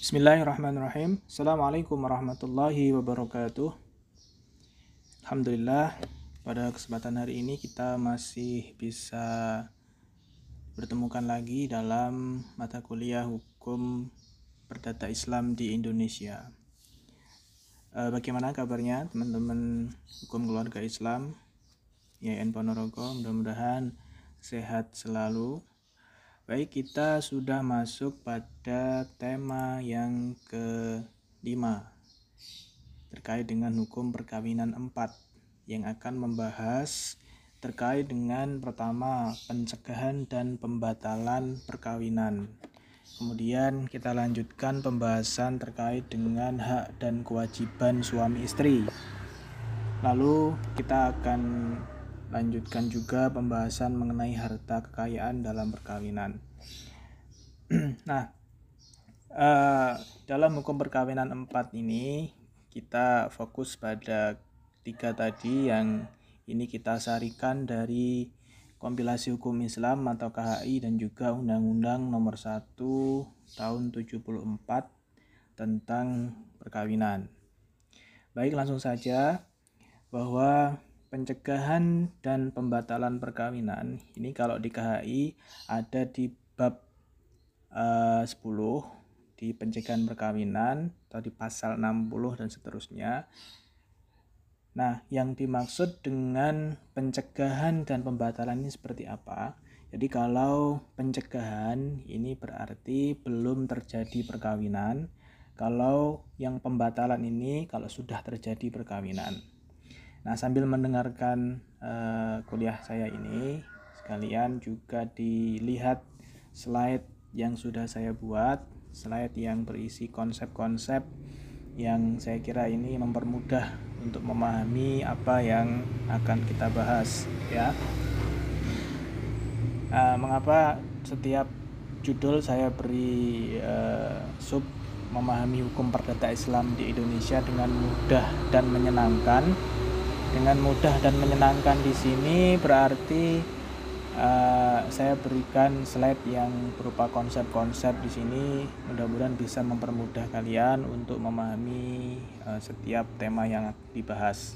Bismillahirrahmanirrahim. Assalamualaikum warahmatullahi wabarakatuh. Alhamdulillah, pada kesempatan hari ini kita masih bisa bertemukan lagi dalam mata kuliah hukum perdata Islam di Indonesia. Eh, bagaimana kabarnya teman-teman hukum keluarga Islam YN Ponorogo? Mudah-mudahan sehat selalu Baik, kita sudah masuk pada tema yang kelima terkait dengan hukum perkawinan 4 yang akan membahas terkait dengan pertama pencegahan dan pembatalan perkawinan. Kemudian kita lanjutkan pembahasan terkait dengan hak dan kewajiban suami istri. Lalu kita akan lanjutkan juga pembahasan mengenai harta kekayaan dalam perkawinan. nah, uh, dalam hukum perkawinan 4 ini kita fokus pada tiga tadi yang ini kita sarikan dari kompilasi hukum Islam atau KHI dan juga Undang-Undang Nomor 1 Tahun 74 tentang perkawinan. Baik, langsung saja bahwa pencegahan dan pembatalan perkawinan ini kalau di KHI ada di bab eh, uh, 10 di pencegahan perkawinan atau di pasal 60 dan seterusnya. Nah, yang dimaksud dengan pencegahan dan pembatalan ini seperti apa? Jadi kalau pencegahan ini berarti belum terjadi perkawinan, kalau yang pembatalan ini kalau sudah terjadi perkawinan. Nah, sambil mendengarkan uh, kuliah saya ini, sekalian juga dilihat slide yang sudah saya buat, slide yang berisi konsep-konsep yang saya kira ini mempermudah untuk memahami apa yang akan kita bahas, ya. Uh, mengapa setiap judul saya beri uh, sub memahami hukum perdata Islam di Indonesia dengan mudah dan menyenangkan? Dengan mudah dan menyenangkan di sini berarti uh, saya berikan slide yang berupa konsep-konsep di sini mudah-mudahan bisa mempermudah kalian untuk memahami uh, setiap tema yang dibahas.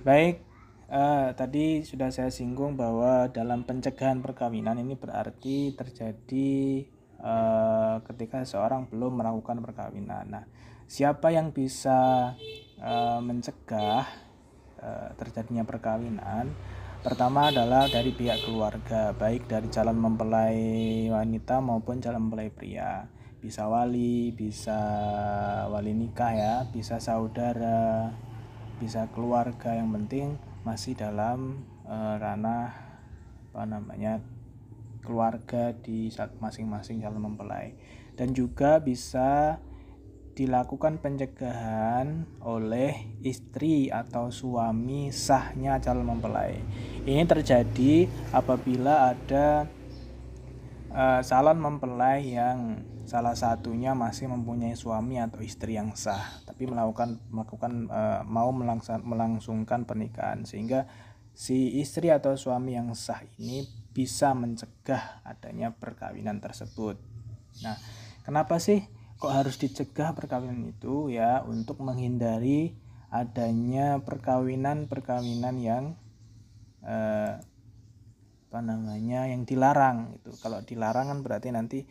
Baik, uh, tadi sudah saya singgung bahwa dalam pencegahan perkawinan ini berarti terjadi uh, ketika seorang belum melakukan perkawinan. Nah, siapa yang bisa uh, mencegah uh, terjadinya perkawinan pertama adalah dari pihak keluarga baik dari calon mempelai wanita maupun calon mempelai pria. Bisa wali bisa wali nikah ya bisa saudara bisa keluarga. Yang penting masih dalam uh, ranah apa namanya keluarga di masing-masing calon mempelai. Dan juga bisa dilakukan pencegahan oleh istri atau suami sahnya calon mempelai. Ini terjadi apabila ada uh, calon mempelai yang salah satunya masih mempunyai suami atau istri yang sah, tapi melakukan melakukan uh, mau melangsung, melangsungkan pernikahan sehingga si istri atau suami yang sah ini bisa mencegah adanya perkawinan tersebut. Nah, kenapa sih kok harus dicegah perkawinan itu ya untuk menghindari adanya perkawinan-perkawinan yang eh, apa namanya yang dilarang itu kalau dilarang kan berarti nanti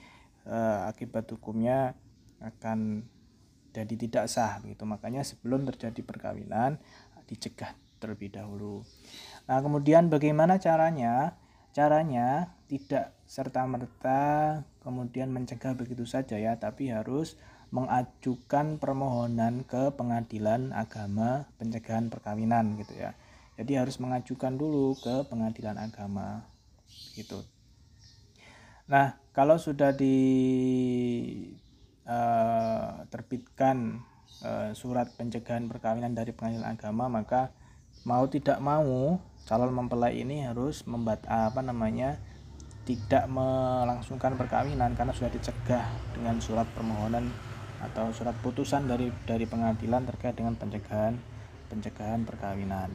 eh, akibat hukumnya akan jadi tidak sah begitu makanya sebelum terjadi perkawinan dicegah terlebih dahulu. Nah kemudian bagaimana caranya? Caranya tidak serta-merta kemudian mencegah begitu saja ya, tapi harus mengajukan permohonan ke pengadilan agama pencegahan perkawinan gitu ya. Jadi harus mengajukan dulu ke pengadilan agama gitu. Nah, kalau sudah diterbitkan uh, uh, surat pencegahan perkawinan dari pengadilan agama, maka mau tidak mau calon mempelai ini harus membat apa namanya tidak melangsungkan perkawinan karena sudah dicegah dengan surat permohonan atau surat putusan dari dari pengadilan terkait dengan pencegahan pencegahan perkawinan.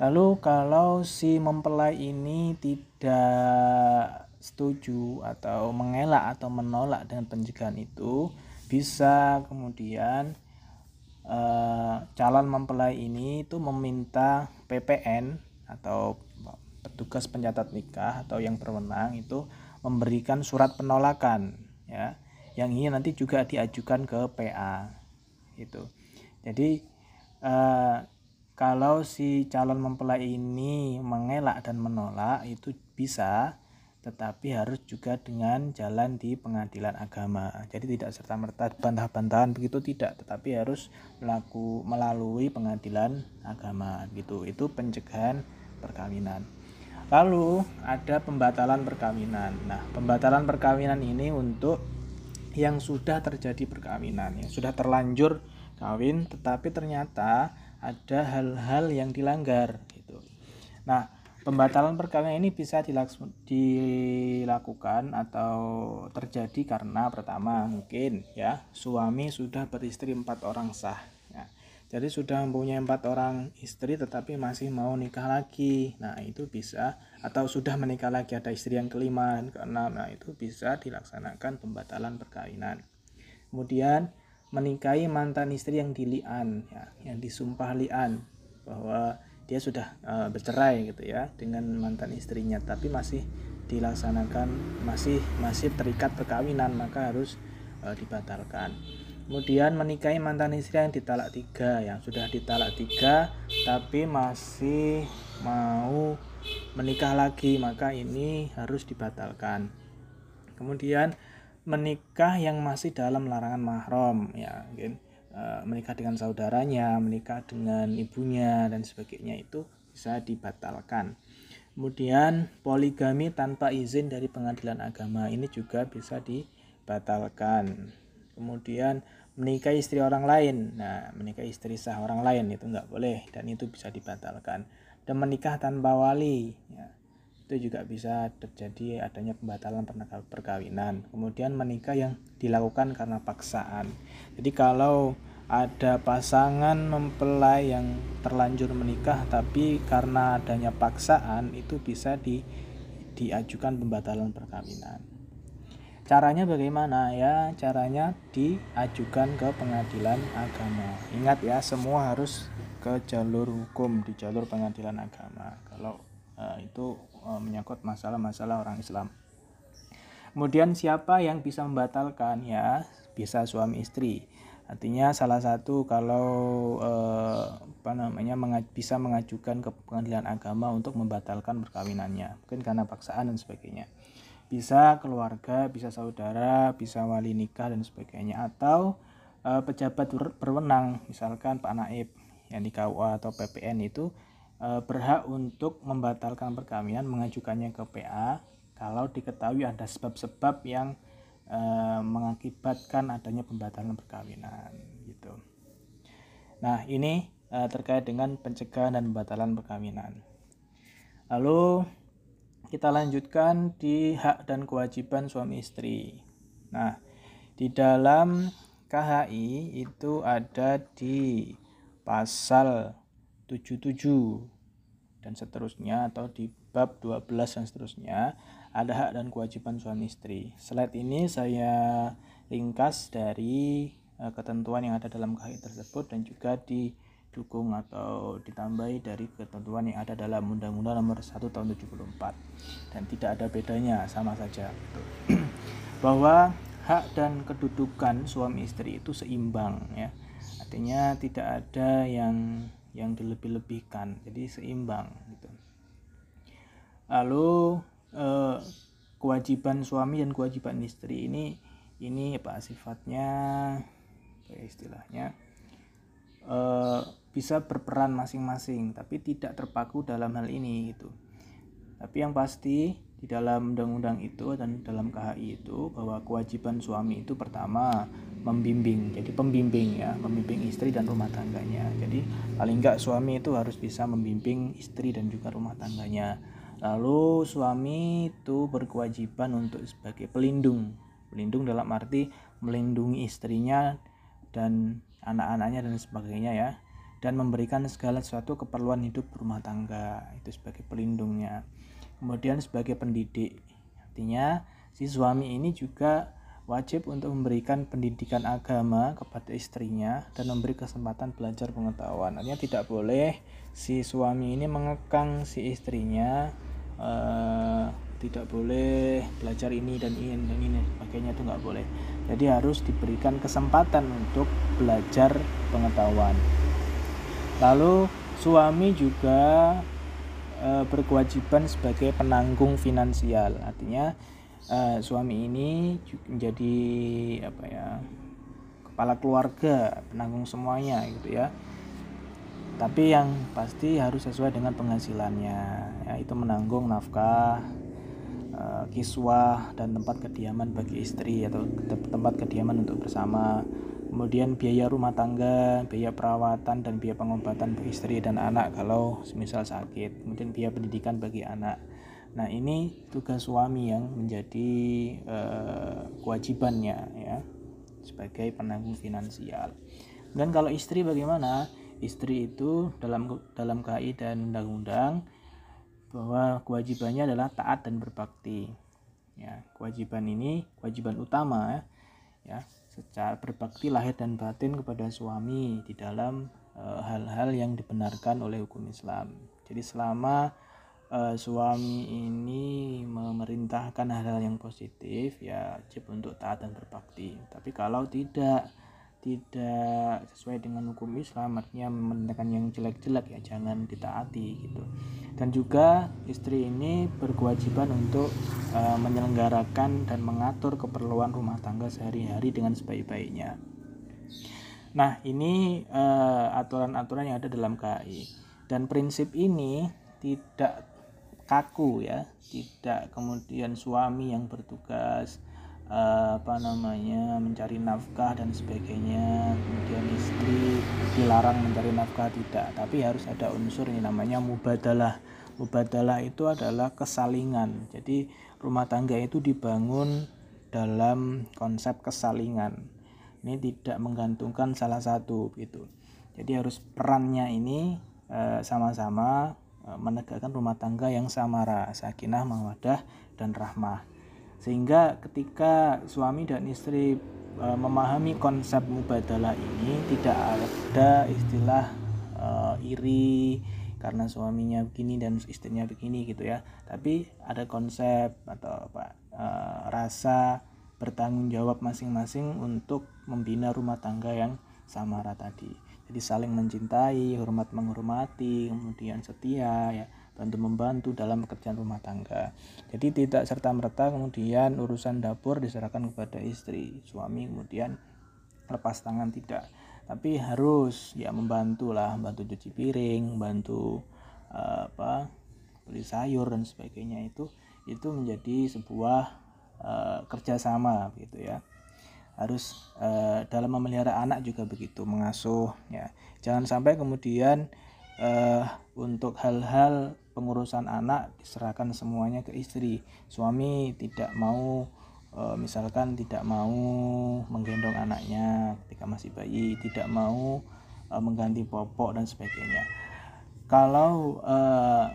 Lalu kalau si mempelai ini tidak setuju atau mengelak atau menolak dengan pencegahan itu bisa kemudian eh, calon mempelai ini itu meminta PPN atau petugas pencatat nikah atau yang berwenang itu memberikan surat penolakan ya yang ini nanti juga diajukan ke PA itu jadi eh, kalau si calon mempelai ini mengelak dan menolak itu bisa tetapi harus juga dengan jalan di pengadilan agama. Jadi tidak serta merta bantah-bantahan begitu tidak, tetapi harus melaku, melalui pengadilan agama gitu. Itu pencegahan perkawinan. Lalu ada pembatalan perkawinan. Nah, pembatalan perkawinan ini untuk yang sudah terjadi perkawinan, yang sudah terlanjur kawin tetapi ternyata ada hal-hal yang dilanggar gitu. Nah, Pembatalan perkawinan ini bisa dilakukan atau terjadi karena pertama mungkin ya suami sudah beristri empat orang sah. Jadi sudah mempunyai empat orang istri tetapi masih mau nikah lagi. Nah itu bisa atau sudah menikah lagi ada istri yang kelima dan keenam. Nah itu bisa dilaksanakan pembatalan perkawinan. Kemudian menikahi mantan istri yang dilian ya, yang disumpah lian bahwa dia sudah uh, bercerai gitu ya dengan mantan istrinya tapi masih dilaksanakan masih masih terikat perkawinan maka harus uh, dibatalkan kemudian menikahi mantan istri yang ditalak tiga yang sudah ditalak tiga tapi masih mau menikah lagi maka ini harus dibatalkan kemudian menikah yang masih dalam larangan mahram ya mungkin Eh, menikah dengan saudaranya, menikah dengan ibunya dan sebagainya itu bisa dibatalkan. Kemudian poligami tanpa izin dari pengadilan agama ini juga bisa dibatalkan. Kemudian menikah istri orang lain, nah menikah istri sah orang lain itu nggak boleh dan itu bisa dibatalkan. Dan menikah tanpa wali, ya, itu juga bisa terjadi adanya pembatalan perkawinan. Kemudian menikah yang dilakukan karena paksaan. Jadi kalau ada pasangan mempelai yang terlanjur menikah tapi karena adanya paksaan itu bisa di diajukan pembatalan perkawinan. Caranya bagaimana ya? Caranya diajukan ke pengadilan agama. Ingat ya, semua harus ke jalur hukum di jalur pengadilan agama. Kalau uh, itu uh, menyangkut masalah-masalah orang Islam. Kemudian siapa yang bisa membatalkan ya? Bisa suami istri Artinya salah satu kalau eh, apa namanya mengaj bisa mengajukan ke pengadilan agama untuk membatalkan perkawinannya, mungkin karena paksaan dan sebagainya. Bisa keluarga, bisa saudara, bisa wali nikah dan sebagainya atau eh, pejabat berwenang, misalkan Pak Naib yang di KUA atau PPN itu eh, berhak untuk membatalkan perkawinan mengajukannya ke PA kalau diketahui ada sebab-sebab yang Eh, mengakibatkan adanya pembatalan perkawinan gitu. Nah, ini uh, terkait dengan pencegahan dan pembatalan perkawinan. Lalu kita lanjutkan di hak dan kewajiban suami istri. Nah, di dalam KHI itu ada di pasal 77 dan seterusnya atau di bab 12 dan seterusnya ada hak dan kewajiban suami istri. Slide ini saya ringkas dari uh, ketentuan yang ada dalam KHI tersebut dan juga didukung atau ditambahi dari ketentuan yang ada dalam Undang-Undang Nomor 1 Tahun 74 dan tidak ada bedanya sama saja. Bahwa hak dan kedudukan suami istri itu seimbang ya. Artinya tidak ada yang yang dilebih-lebihkan. Jadi seimbang gitu. Lalu eh, kewajiban suami dan kewajiban istri ini ini apa sifatnya? Apa ya istilahnya? Eh, bisa berperan masing-masing tapi tidak terpaku dalam hal ini gitu tapi yang pasti di dalam undang-undang itu dan dalam KHI itu bahwa kewajiban suami itu pertama membimbing jadi pembimbing ya membimbing istri dan rumah tangganya jadi paling enggak suami itu harus bisa membimbing istri dan juga rumah tangganya Lalu suami itu berkewajiban untuk sebagai pelindung. Pelindung dalam arti melindungi istrinya dan anak-anaknya dan sebagainya ya. Dan memberikan segala sesuatu keperluan hidup rumah tangga itu sebagai pelindungnya. Kemudian sebagai pendidik. Artinya si suami ini juga wajib untuk memberikan pendidikan agama kepada istrinya dan memberi kesempatan belajar pengetahuan. Artinya tidak boleh si suami ini mengekang si istrinya uh, tidak boleh belajar ini dan ini dan ini sebagainya itu nggak boleh. Jadi harus diberikan kesempatan untuk belajar pengetahuan. Lalu suami juga uh, berkewajiban sebagai penanggung finansial. Artinya uh, suami ini menjadi apa ya kepala keluarga penanggung semuanya gitu ya tapi yang pasti harus sesuai dengan penghasilannya ya itu menanggung nafkah uh, kiswah dan tempat kediaman bagi istri atau tempat kediaman untuk bersama kemudian biaya rumah tangga biaya perawatan dan biaya pengobatan istri dan anak kalau semisal sakit kemudian biaya pendidikan bagi anak Nah, ini tugas suami yang menjadi uh, kewajibannya ya sebagai penanggung finansial. Dan kalau istri bagaimana? Istri itu dalam dalam KI dan undang-undang bahwa kewajibannya adalah taat dan berbakti. Ya, kewajiban ini kewajiban utama ya secara berbakti lahir dan batin kepada suami di dalam eh, hal-hal uh, yang dibenarkan oleh hukum Islam. Jadi selama uh, suami ini memerintahkan hal-hal yang positif ya wajib untuk taat dan berbakti tapi kalau tidak tidak sesuai dengan hukum Islam artinya memerintahkan yang jelek-jelek ya jangan ditaati gitu. Dan juga istri ini berkewajiban untuk uh, menyelenggarakan dan mengatur keperluan rumah tangga sehari-hari dengan sebaik-baiknya. Nah ini uh, aturan-aturan yang ada dalam KAI dan prinsip ini tidak kaku ya tidak kemudian suami yang bertugas apa namanya mencari nafkah dan sebagainya. Kemudian istri dilarang mencari nafkah tidak. Tapi harus ada unsur ini namanya mubadalah. Mubadalah itu adalah kesalingan. Jadi rumah tangga itu dibangun dalam konsep kesalingan. Ini tidak menggantungkan salah satu gitu. Jadi harus perannya ini eh, sama-sama Eh, menegakkan rumah tangga yang samara, sakinah, mawadah, dan rahmah. Sehingga ketika suami dan istri e, memahami konsep mubadalah ini tidak ada istilah e, iri karena suaminya begini dan istrinya begini gitu ya. Tapi ada konsep atau apa e, rasa bertanggung jawab masing-masing untuk membina rumah tangga yang samara tadi jadi saling mencintai hormat menghormati kemudian setia ya bantu membantu dalam pekerjaan rumah tangga. Jadi tidak serta merta kemudian urusan dapur diserahkan kepada istri suami kemudian lepas tangan tidak. Tapi harus ya membantu lah bantu cuci piring bantu uh, apa beli sayur dan sebagainya itu itu menjadi sebuah uh, kerjasama gitu ya. Harus uh, dalam memelihara anak juga begitu mengasuh ya. Jangan sampai kemudian uh, untuk hal-hal pengurusan anak diserahkan semuanya ke istri. Suami tidak mau uh, misalkan tidak mau menggendong anaknya ketika masih bayi tidak mau uh, mengganti popok dan sebagainya. Kalau uh,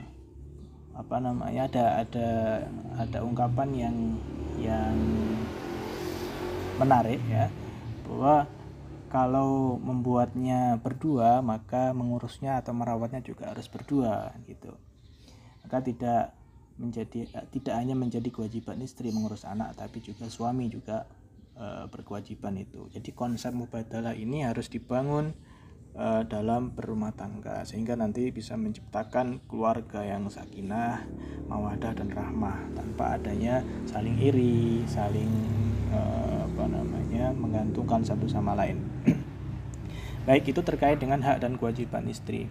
apa namanya ada ada ada ungkapan yang yang menarik ya bahwa kalau membuatnya berdua maka mengurusnya atau merawatnya juga harus berdua gitu. Maka tidak menjadi tidak hanya menjadi kewajiban istri mengurus anak tapi juga suami juga e, berkewajiban itu. Jadi konsep mubadalah ini harus dibangun e, dalam berumah tangga sehingga nanti bisa menciptakan keluarga yang sakinah mawadah dan rahmah tanpa adanya saling iri saling apa namanya menggantungkan satu sama lain. Baik itu terkait dengan hak dan kewajiban istri.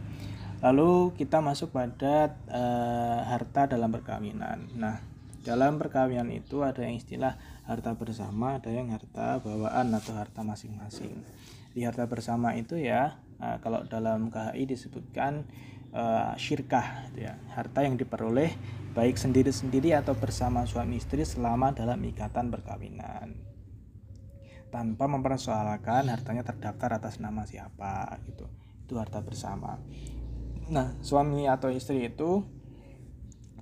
Lalu kita masuk pada uh, harta dalam perkawinan. Nah, dalam perkawinan itu ada yang istilah harta bersama, ada yang harta bawaan atau harta masing-masing. Di harta bersama itu ya, uh, kalau dalam KHI disebutkan uh, syirkah, gitu ya, harta yang diperoleh baik sendiri-sendiri atau bersama suami istri selama dalam ikatan perkawinan tanpa mempersoalkan hartanya terdaftar atas nama siapa gitu itu harta bersama nah suami atau istri itu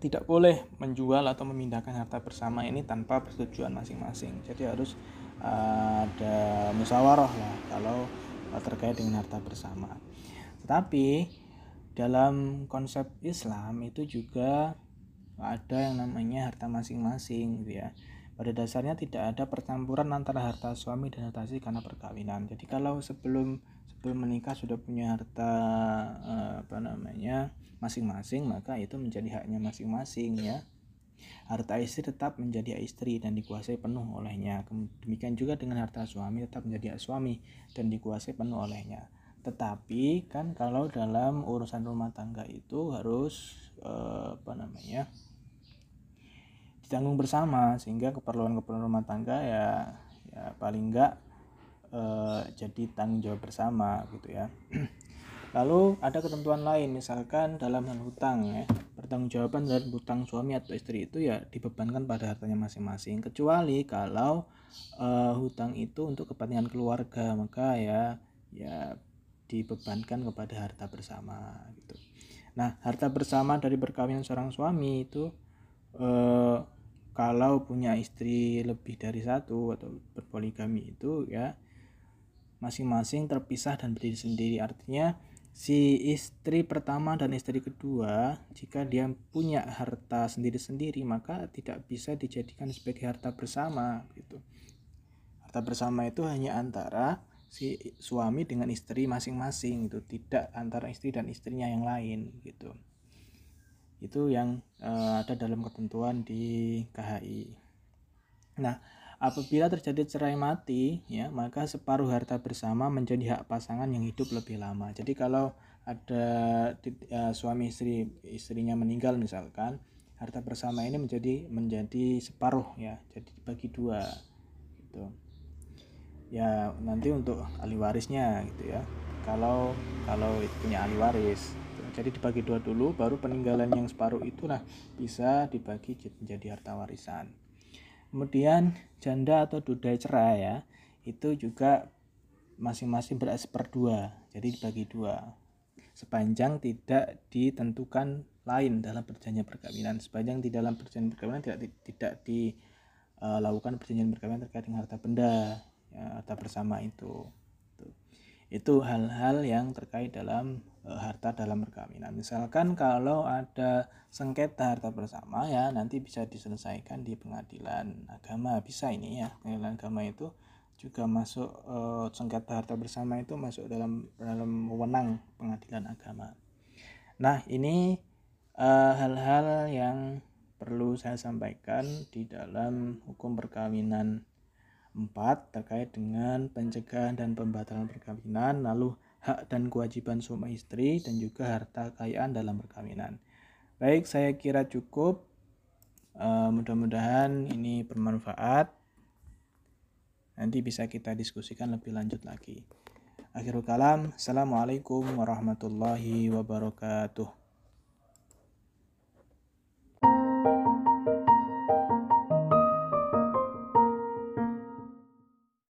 tidak boleh menjual atau memindahkan harta bersama ini tanpa persetujuan masing-masing. Jadi harus uh, ada musyawarah lah kalau uh, terkait dengan harta bersama. Tetapi dalam konsep Islam itu juga ada yang namanya harta masing-masing gitu ya. Pada dasarnya tidak ada percampuran antara harta suami dan harta istri karena perkawinan. Jadi kalau sebelum sebelum menikah sudah punya harta uh, apa namanya masing-masing maka itu menjadi haknya masing-masing ya harta istri tetap menjadi istri dan dikuasai penuh olehnya demikian juga dengan harta suami tetap menjadi hak suami dan dikuasai penuh olehnya tetapi kan kalau dalam urusan rumah tangga itu harus eh, apa namanya ditanggung bersama sehingga keperluan-keperluan rumah tangga ya ya paling enggak eh, jadi tanggung jawab bersama gitu ya Lalu ada ketentuan lain, misalkan dalam hal hutang ya, pertanggungjawaban dari hutang suami atau istri itu ya dibebankan pada hartanya masing-masing. Kecuali kalau uh, hutang itu untuk kepentingan keluarga, maka ya ya dibebankan kepada harta bersama gitu. Nah, harta bersama dari perkawinan seorang suami itu uh, kalau punya istri lebih dari satu atau berpoligami itu ya masing-masing terpisah dan berdiri sendiri artinya si istri pertama dan istri kedua jika dia punya harta sendiri-sendiri maka tidak bisa dijadikan sebagai harta bersama gitu. Harta bersama itu hanya antara si suami dengan istri masing-masing itu tidak antara istri dan istrinya yang lain gitu. Itu yang uh, ada dalam ketentuan di KHI. Nah, Apabila terjadi cerai mati, ya, maka separuh harta bersama menjadi hak pasangan yang hidup lebih lama. Jadi kalau ada ya, suami istri istrinya meninggal misalkan, harta bersama ini menjadi menjadi separuh ya, jadi dibagi dua gitu. Ya nanti untuk ahli warisnya gitu ya. Kalau kalau punya ahli waris, jadi dibagi dua dulu, baru peninggalan yang separuh itu nah bisa dibagi menjadi harta warisan. Kemudian janda atau duda cerai ya, itu juga masing-masing berat seperdua, jadi dibagi dua. Sepanjang tidak ditentukan lain dalam perjanjian perkawinan, sepanjang di dalam perjanjian perkawinan tidak tidak dilakukan perjanjian perkawinan terkait dengan harta benda, ya, harta bersama itu. Itu hal-hal yang terkait dalam Eh, harta dalam perkawinan. Misalkan kalau ada sengketa harta bersama ya nanti bisa diselesaikan di pengadilan agama bisa ini ya pengadilan agama itu juga masuk uh, sengketa harta bersama itu masuk dalam dalam wewenang pengadilan agama. Nah ini eh, hal-hal uh, yang perlu saya sampaikan di dalam hukum perkawinan 4 terkait dengan pencegahan dan pembatalan perkawinan lalu hak dan kewajiban suami istri dan juga harta kekayaan dalam perkawinan. Baik, saya kira cukup. Uh, mudah-mudahan ini bermanfaat. Nanti bisa kita diskusikan lebih lanjut lagi. Akhirul kalam, Assalamualaikum warahmatullahi wabarakatuh.